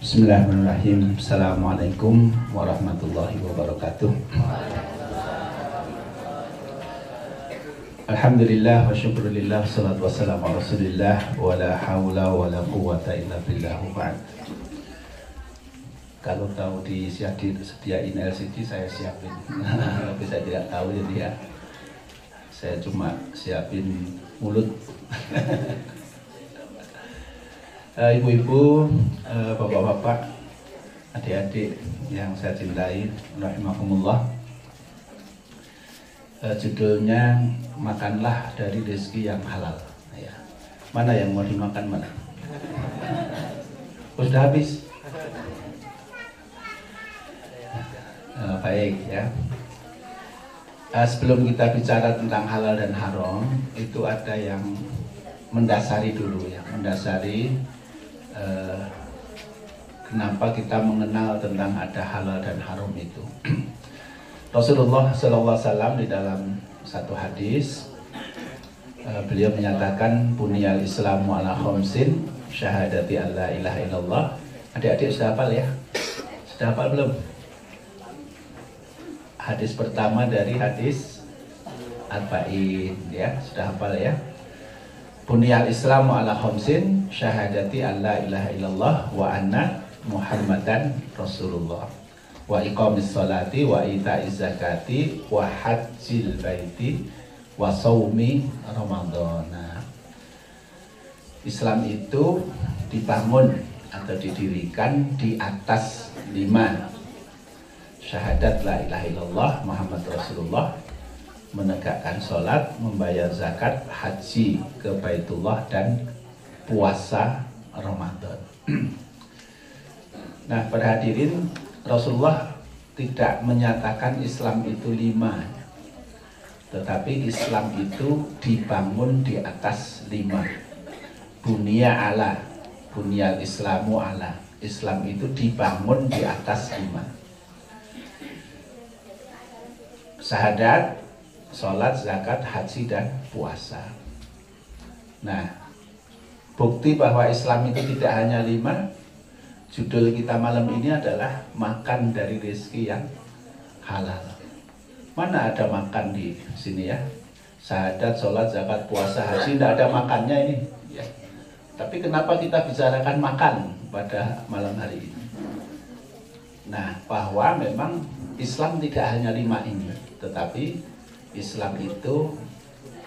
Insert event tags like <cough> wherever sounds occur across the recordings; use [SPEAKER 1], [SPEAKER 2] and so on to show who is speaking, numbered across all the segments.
[SPEAKER 1] Bismillahirrahmanirrahim. Assalamualaikum warahmatullahi wabarakatuh. Alhamdulillah wa syukurillah salatu wassalamu ala rasulillah wa la hawla wa la quwata illa billah ba'd kalau tahu disediain LCD saya siapin <laughs> tapi saya tidak tahu jadi ya saya cuma siapin mulut <laughs> ibu-ibu uh, bapak-bapak adik-adik yang saya cintai rahimahumullah uh, judulnya makanlah dari rezeki yang halal. Ya. Mana yang mau dimakan mana? Oh, sudah habis. Baik ya. Sebelum kita bicara tentang halal dan haram, itu ada yang mendasari dulu ya, mendasari uh, kenapa kita mengenal tentang ada halal dan haram itu. <clears throat> Rasulullah SAW di dalam satu hadis uh, beliau menyatakan bunyal islamu ala khomsin syahadati alla ilaha illallah. Adik-adik sudah hafal ya? Sudah hafal belum? Hadis pertama dari hadis arba'in ya sudah hafal ya bunyal islamu ala khomsin syahadati alla ilaha illallah wa anna muhammadan rasulullah. Wa iqamis salati wa ita'iz zakati wa hajjil baiti wa saumi ramadhana. Islam itu dibangun atau didirikan di atas lima. Syahadat la ilaha illallah Muhammad Rasulullah menegakkan sholat, membayar zakat, haji ke Baitullah dan puasa Ramadan. <clears throat> nah, perhadirin Rasulullah tidak menyatakan Islam itu lima. Tetapi Islam itu dibangun di atas lima. Dunia ala dunia Islamu ala Islam itu dibangun di atas lima. Sahadat sholat, zakat, haji, dan puasa nah bukti bahwa Islam itu tidak hanya lima Judul kita malam ini adalah makan dari rezeki yang halal. Mana ada makan di sini ya? Sahadat, sholat, zakat, puasa, haji, tidak ada makannya ini. Ya. Tapi kenapa kita bicarakan makan pada malam hari ini? Nah, bahwa memang Islam tidak hanya lima ini, tetapi Islam itu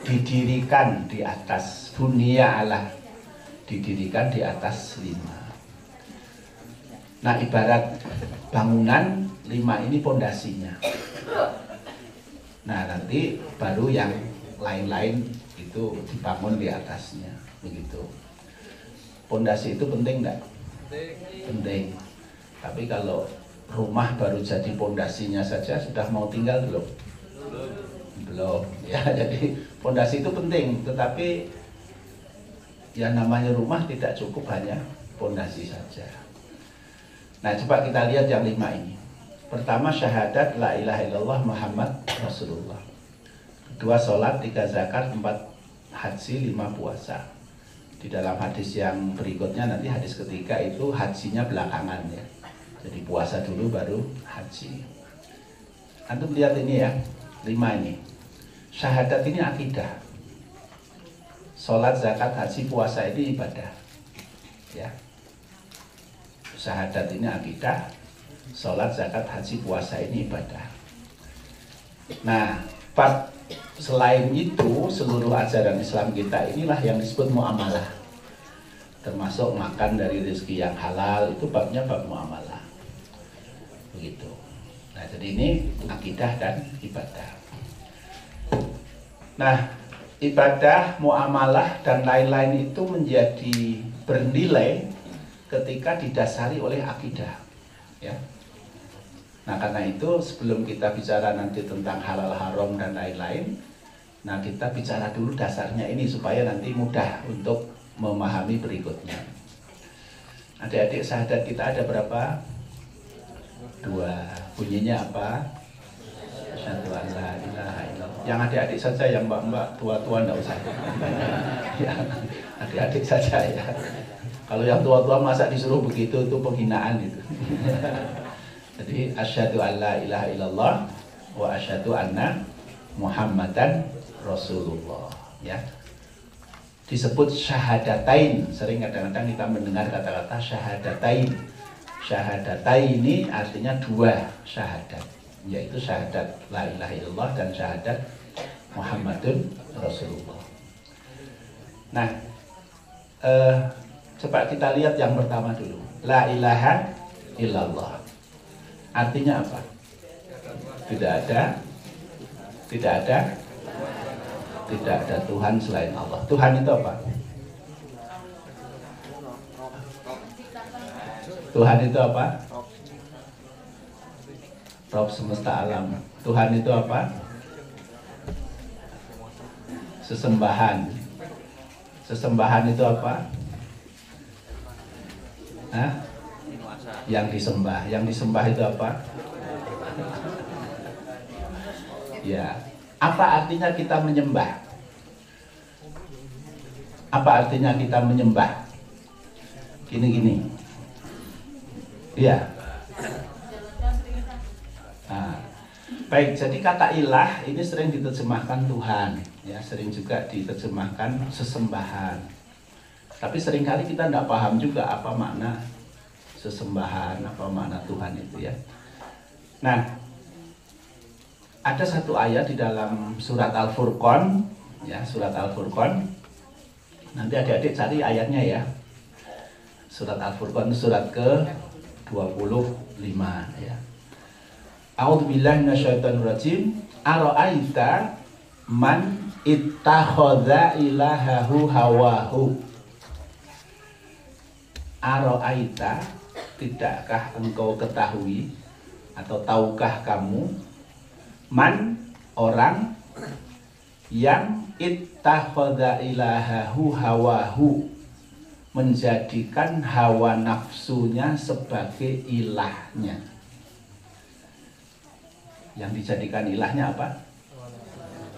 [SPEAKER 1] didirikan di atas dunia Allah, didirikan di atas lima. Nah ibarat bangunan lima ini pondasinya. Nah nanti baru yang lain-lain itu dibangun di atasnya begitu. Pondasi itu penting enggak? Penting. Tapi kalau rumah baru jadi pondasinya saja sudah mau tinggal? Belum. Ya <laughs> jadi pondasi itu penting, tetapi yang namanya rumah tidak cukup hanya pondasi saja. Nah coba kita lihat yang lima ini. Pertama syahadat la ilaha illallah Muhammad Rasulullah. Kedua sholat, tiga zakat, empat haji, lima puasa. Di dalam hadis yang berikutnya nanti hadis ketiga itu hajinya belakangan ya. Jadi puasa dulu baru haji. Antum lihat ini ya, lima ini. Syahadat ini akidah. Sholat, zakat, haji, puasa ini ibadah. Ya, syahadat ini akidah, sholat, zakat, haji, puasa ini ibadah. Nah, part selain itu seluruh ajaran Islam kita inilah yang disebut muamalah. Termasuk makan dari rezeki yang halal itu babnya bab muamalah. Begitu. Nah, jadi ini akidah dan ibadah. Nah, ibadah, muamalah dan lain-lain itu menjadi bernilai ketika didasari oleh akidah ya. Nah karena itu sebelum kita bicara nanti tentang halal haram dan lain-lain nah kita bicara dulu dasarnya ini supaya nanti mudah untuk memahami berikutnya. Adik-adik sahadat kita ada berapa? Dua. Bunyinya apa? Satu Allah ilaha yang adik-adik saja yang mbak-mbak tua-tua enggak usah <laughs> ya adik-adik saja ya Kalau yang tua-tua masa disuruh begitu itu penghinaan itu. <laughs> Jadi asyhadu alla ilaha illallah wa asyhadu anna Muhammadan Rasulullah ya. Disebut syahadatain. Sering kadang-kadang kita mendengar kata-kata syahadatain. Syahadatain ini artinya dua syahadat, yaitu syahadat la ilaha illallah dan syahadat Muhammadun Rasulullah. Nah, eh, coba kita lihat yang pertama dulu. La ilaha illallah. Artinya apa? Tidak ada tidak ada tidak ada Tuhan selain Allah. Tuhan itu apa? Tuhan itu apa? Rob semesta alam. Tuhan itu apa? Sesembahan. Sesembahan itu apa? Hah? Yang disembah. Yang disembah itu apa? ya. Apa artinya kita menyembah? Apa artinya kita menyembah? Gini-gini. Ya. Baik, jadi kata ilah ini sering diterjemahkan Tuhan, ya, sering juga diterjemahkan sesembahan. Tapi sering kali kita tidak paham juga apa makna sesembahan, apa makna Tuhan itu ya. Nah, ada satu ayat di dalam surat Al-Furqan ya surat Al-Furqan nanti adik-adik cari ayatnya ya surat Al-Furqan surat ke 25 ya A'udzubillahi minasyaitonirrajim ara'aita man ittakhadha ilahahu hawahu? Ara'aita tidakkah engkau ketahui atau tahukah kamu man orang yang ittakhadha ilahahu hawahu? Menjadikan hawa nafsunya sebagai ilahnya. Yang dijadikan ilahnya apa?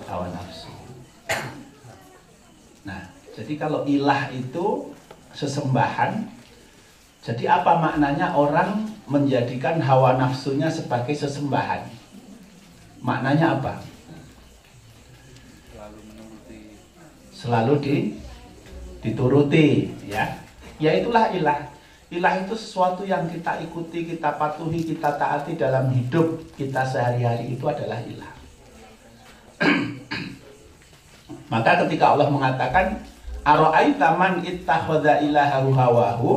[SPEAKER 1] Hawa nafsu. Nah, jadi kalau ilah itu sesembahan, jadi apa maknanya orang menjadikan hawa nafsunya sebagai sesembahan? Maknanya apa? Selalu menuruti. Selalu di dituruti, ya. Ya itulah ilah. Ilah itu sesuatu yang kita ikuti, kita patuhi, kita taati dalam hidup kita sehari-hari itu adalah ilah. <clears throat> Maka ketika Allah mengatakan Aro'aita man ilahahu hawahu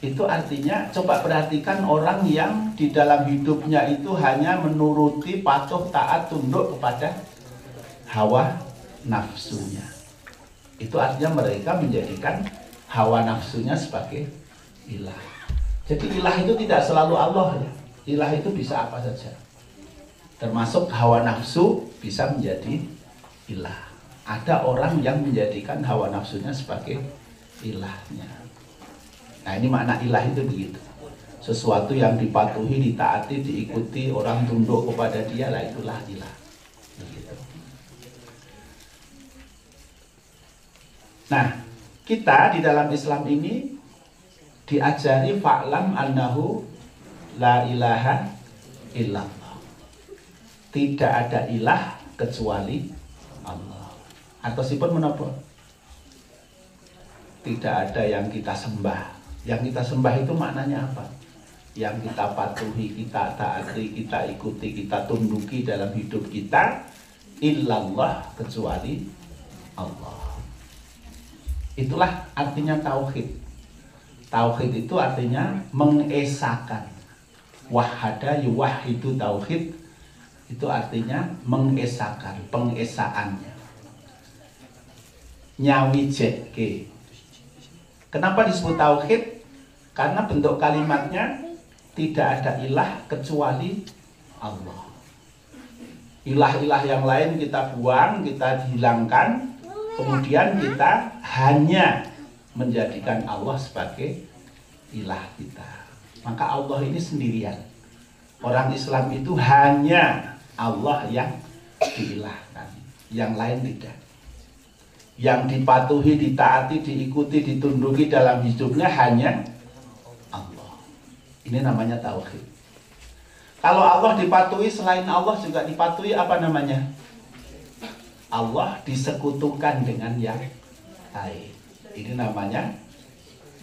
[SPEAKER 1] itu artinya coba perhatikan orang yang di dalam hidupnya itu hanya menuruti patuh taat tunduk kepada hawa nafsunya itu artinya mereka menjadikan hawa nafsunya sebagai ilah. Jadi ilah itu tidak selalu Allah ya ilah itu bisa apa saja. Termasuk hawa nafsu bisa menjadi ilah. Ada orang yang menjadikan hawa nafsunya sebagai ilahnya. Nah ini makna ilah itu begitu. Sesuatu yang dipatuhi, ditaati, diikuti, orang tunduk kepada dia lah itulah ilah. Nah, kita di dalam Islam ini diajari fa'lam annahu la ilaha illallah. Tidak ada ilah kecuali Allah. Atau sipun menapa? Tidak ada yang kita sembah yang kita sembah itu maknanya apa? Yang kita patuhi, kita taati, kita ikuti, kita tunduki dalam hidup kita illallah kecuali Allah. Itulah artinya tauhid. Tauhid itu artinya mengesakan. Wahada yuwahidu tauhid itu artinya mengesakan, pengesaannya. Nyawijeke Kenapa disebut tauhid? Karena bentuk kalimatnya tidak ada ilah kecuali Allah. Ilah-ilah yang lain kita buang, kita hilangkan, kemudian kita hanya menjadikan Allah sebagai ilah kita. Maka Allah ini sendirian. Orang Islam itu hanya Allah yang diilahkan, yang lain tidak. yang dipatuhi, ditaati, diikuti, ditunduki dalam hidupnya hanya Allah. Ini namanya tauhid. Kalau Allah dipatuhi selain Allah juga dipatuhi apa namanya? Allah disekutukan dengan yang lain. Ini namanya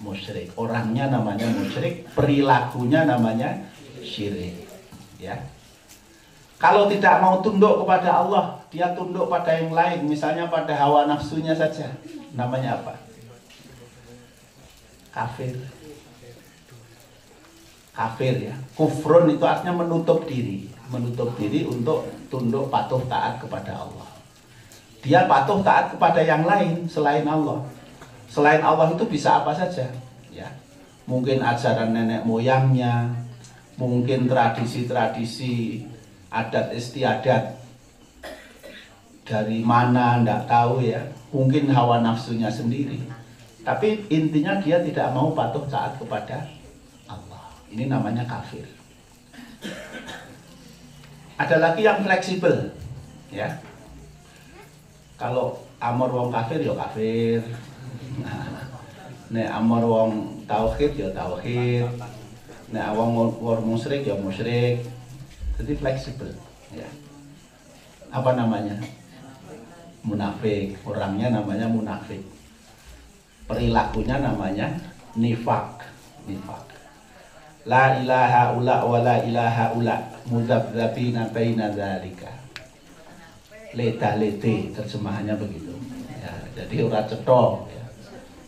[SPEAKER 1] musyrik. Orangnya namanya musyrik, perilakunya namanya syirik. Ya. Kalau tidak mau tunduk kepada Allah, dia tunduk pada yang lain, misalnya pada hawa nafsunya saja. Namanya apa? Kafir. Kafir ya. Kufrun itu artinya menutup diri, menutup diri untuk tunduk patuh taat kepada Allah. Dia patuh taat kepada yang lain selain Allah. Selain Allah itu bisa apa saja, ya. Mungkin ajaran nenek moyangnya, mungkin tradisi-tradisi adat istiadat. Dari mana ndak tahu ya. Mungkin hawa nafsunya sendiri. Tapi intinya dia tidak mau patuh taat kepada Allah. Ini namanya kafir. Ada lagi yang fleksibel ya. Kalau amor wong kafir ya kafir nah, amor wong tauhid ya tauhid. Nah wong wong musyrik ya musyrik. Jadi fleksibel ya. Apa namanya? Munafik. Orangnya namanya munafik. Perilakunya namanya nifak. Nifak. La ilaha ula wa la ilaha ula. Mudabdabina baina dzalika. Leta lete terjemahannya begitu. Ya, jadi ora cetok.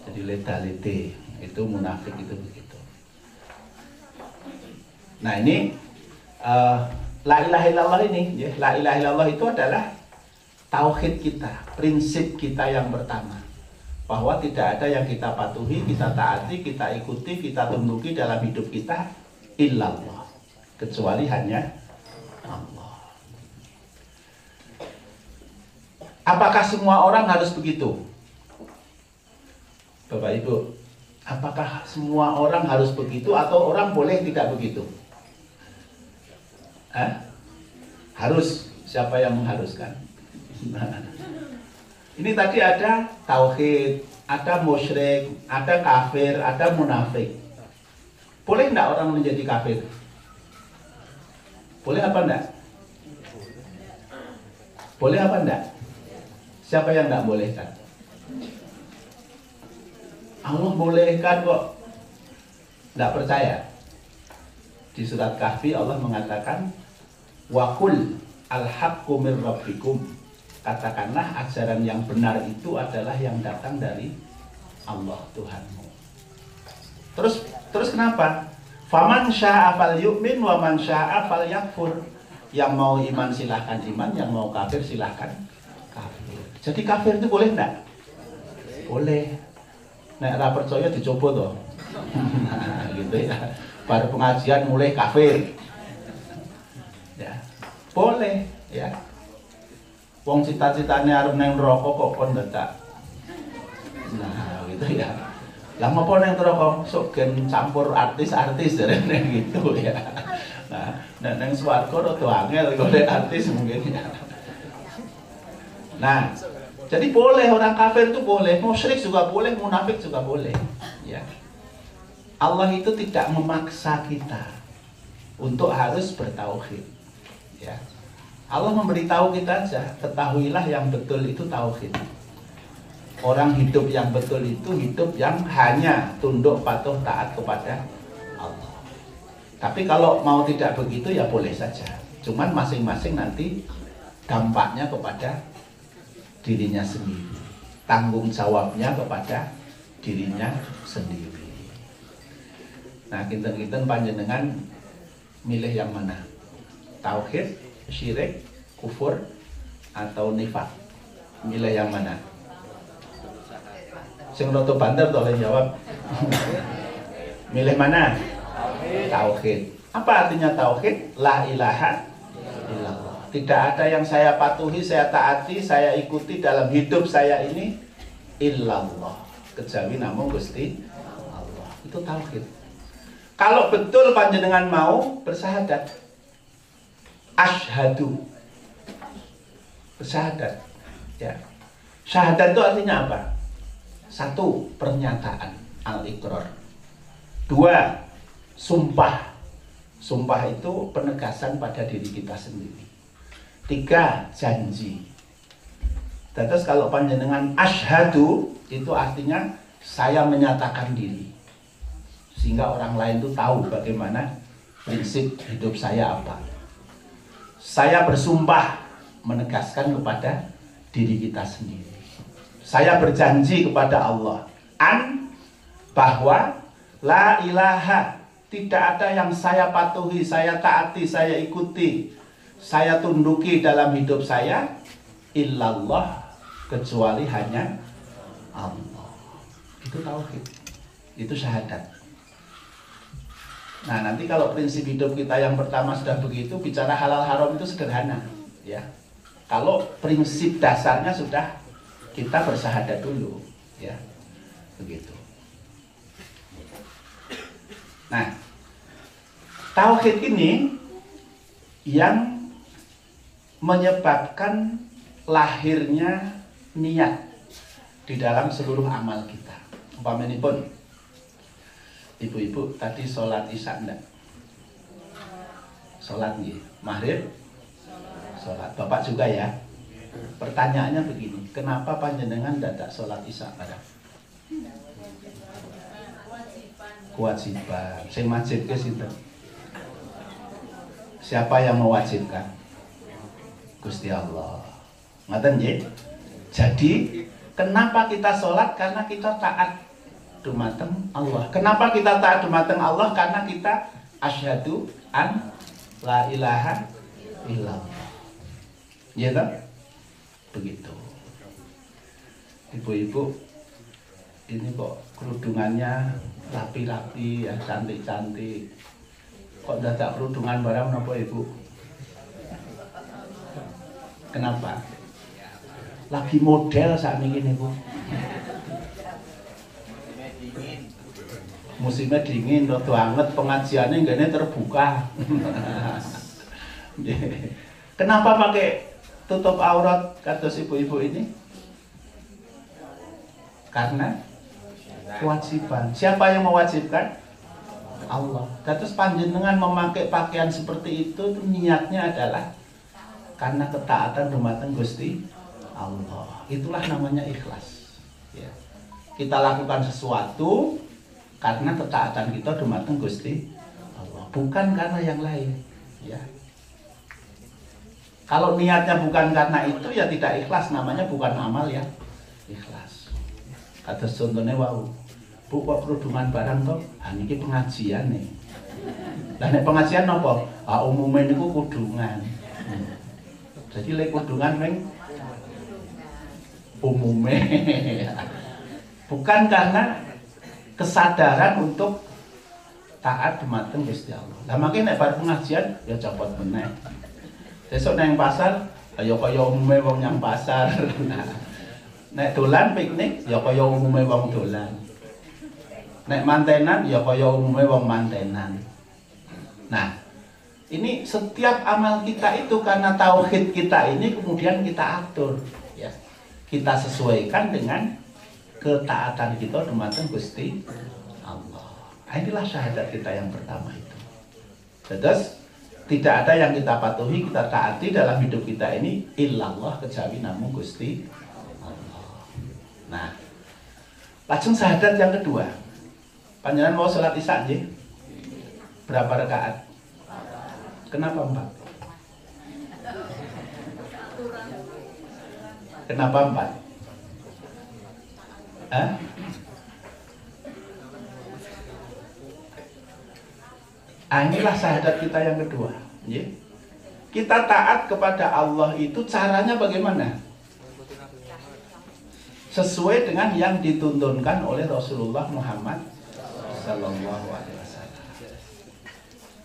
[SPEAKER 1] Jadi leta lete itu munafik itu begitu. Nah ini uh, la ilaha illallah ini ya la ilaha illallah itu adalah tauhid kita prinsip kita yang pertama. Bahwa tidak ada yang kita patuhi kita taati kita ikuti kita tunduki dalam hidup kita illallah. Kecuali hanya Allah. Apakah semua orang harus begitu Bapak Ibu apakah semua orang harus begitu atau orang boleh tidak begitu Hah? Harus siapa yang mengharuskan? <laughs> Ini tadi ada tauhid, ada musyrik, ada kafir, ada munafik. Boleh enggak orang menjadi kafir? Boleh apa enggak? Boleh apa enggak? Siapa yang enggak bolehkan? Allah bolehkan kok. Enggak percaya? Di surat Kahfi Allah mengatakan wakul al-haqqu min rabbikum. Katakanlah ajaran yang benar itu adalah yang datang dari Allah Tuhanmu. Terus terus kenapa? Faman syaa fal yu'min wa man syaa fal yakfur. Yang mau iman silahkan iman, yang mau kafir silahkan kafir. Jadi kafir itu boleh enggak? Boleh. Nek ora percaya dicoba toh. <laughs> gitu ya. Pada pengajian mulai kafir. Ya. Boleh ya. Wong cita-citanya harus neng rokok kok kon tak nah gitu ya. Lah mau neng rokok sok gen campur artis-artis dari gitu <laughs> ya. Nah neng swargo tuh angel golek artis mungkin ya. Nah jadi boleh orang kafir itu boleh musyrik juga boleh munafik juga boleh ya Allah itu tidak memaksa kita untuk harus bertauhid. Ya. Allah memberitahu kita aja, ketahuilah yang betul itu tauhid. Orang hidup yang betul itu hidup yang hanya tunduk patuh taat kepada Allah. Tapi kalau mau tidak begitu ya boleh saja. Cuman masing-masing nanti dampaknya kepada dirinya sendiri. Tanggung jawabnya kepada dirinya sendiri. Nah, kinten-kinten panjenengan milih yang mana? Tauhid, syirik, kufur, atau nifak? Milih yang mana? Sing roto banter tolong jawab. <laughs> milih mana? Tauhid. Apa artinya tauhid? La ilaha. Tidak ada yang saya patuhi, saya taati, saya ikuti dalam hidup saya ini illallah. Kecuali namun Gusti Allah. Itu tauhid. Kalau betul panjenengan mau bersahadat, ashadu bersahadat, ya. Syahadat itu artinya apa? Satu, pernyataan al-iqrar. Dua, sumpah. Sumpah itu penegasan pada diri kita sendiri. Tiga, janji. Terus kalau panjenengan ashadu itu artinya saya menyatakan diri. Sehingga orang lain itu tahu bagaimana prinsip hidup saya apa. Saya bersumpah menegaskan kepada diri kita sendiri. Saya berjanji kepada Allah an bahwa la ilaha tidak ada yang saya patuhi, saya taati, saya ikuti, saya tunduki dalam hidup saya illallah kecuali hanya Allah. Itu tauhid. Itu syahadat. Nah, nanti kalau prinsip hidup kita yang pertama sudah begitu, bicara halal haram itu sederhana, ya. Kalau prinsip dasarnya sudah kita bersahadat dulu, ya. Begitu. Nah, tauhid ini yang menyebabkan lahirnya niat di dalam seluruh amal kita. Umpamanya pun, ibu-ibu tadi sholat isya enggak? Sholat nih, maghrib? Sholat. Bapak juga ya? Pertanyaannya begini, kenapa panjenengan tidak sholat isya pada? kewajiban sing wajib ke situ siapa yang mewajibkan Gusti Allah. Ngaten nggih? Jadi kenapa kita sholat? Karena kita taat dumateng Allah. Kenapa kita taat dumateng Allah? Karena kita asyhadu an la ilaha illallah. Ya begitu. Ibu-ibu ini kok kerudungannya rapi-rapi ya cantik-cantik. Kok dadak kerudungan barang apa ibu kenapa lagi model saat ini bu musimnya dingin rodo anget pengajiannya enggaknya terbuka <laughs> kenapa pakai tutup aurat kata ibu-ibu ini karena kewajiban. Siapa yang mewajibkan? Allah. Terus panjenengan memakai pakaian seperti itu, itu niatnya adalah karena ketaatan dumateng Gusti Allah. Itulah namanya ikhlas. Ya. Kita lakukan sesuatu karena ketaatan kita dumateng Gusti Allah, bukan karena yang lain. Ya. Kalau niatnya bukan karena itu ya tidak ikhlas, namanya bukan amal ya ikhlas. Kata contohnya wow, Bu kok kerudungan barang toh? Ah niki pengajian nih. Nek pengajian napa? Ah umume niku kudungan. Hmm. Jadi lek kudungan meng umume. Bukan karena kesadaran untuk taat dumateng Gusti Allah. Lah makanya nek bar pengajian ya copot meneh. Besok nang pasar ayo kaya umume wong pasar. <laughs> nek dolan piknik ya kaya umume wong dolan. Nek mantenan ya kaya umumnya wong mantenan. Nah, ini setiap amal kita itu karena tauhid kita ini kemudian kita atur ya. Kita sesuaikan dengan ketaatan kita dumateng Gusti Allah. Nah, inilah syahadat kita yang pertama itu. Terus tidak ada yang kita patuhi, kita taati dalam hidup kita ini illallah kecuali namun Gusti Allah. Nah, langsung syahadat yang kedua. Panjangan mau sholat isya. Berapa rakaat? Kenapa empat? Kenapa empat? Hah? Ah, inilah syahadat kita yang kedua. Ya. Kita taat kepada Allah itu caranya bagaimana? Sesuai dengan yang dituntunkan oleh Rasulullah Muhammad Sallallahu Alaihi.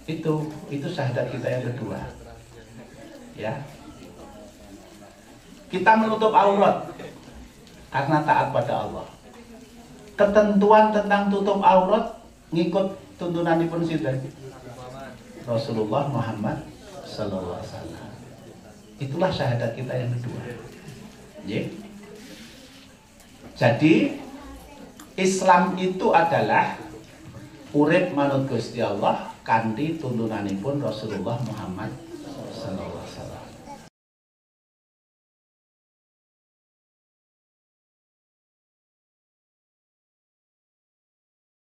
[SPEAKER 1] Itu itu syahadat kita yang kedua. Ya. Kita menutup aurat karena taat pada Allah. Ketentuan tentang tutup aurat ngikut tuntunan sinten? Rasulullah Muhammad Sallallahu Alaihi Wasallam. Itulah syahadat kita yang kedua. Ya. Jadi Islam itu adalah urip manut Gusti Allah kanthi tuntunanipun Rasulullah Muhammad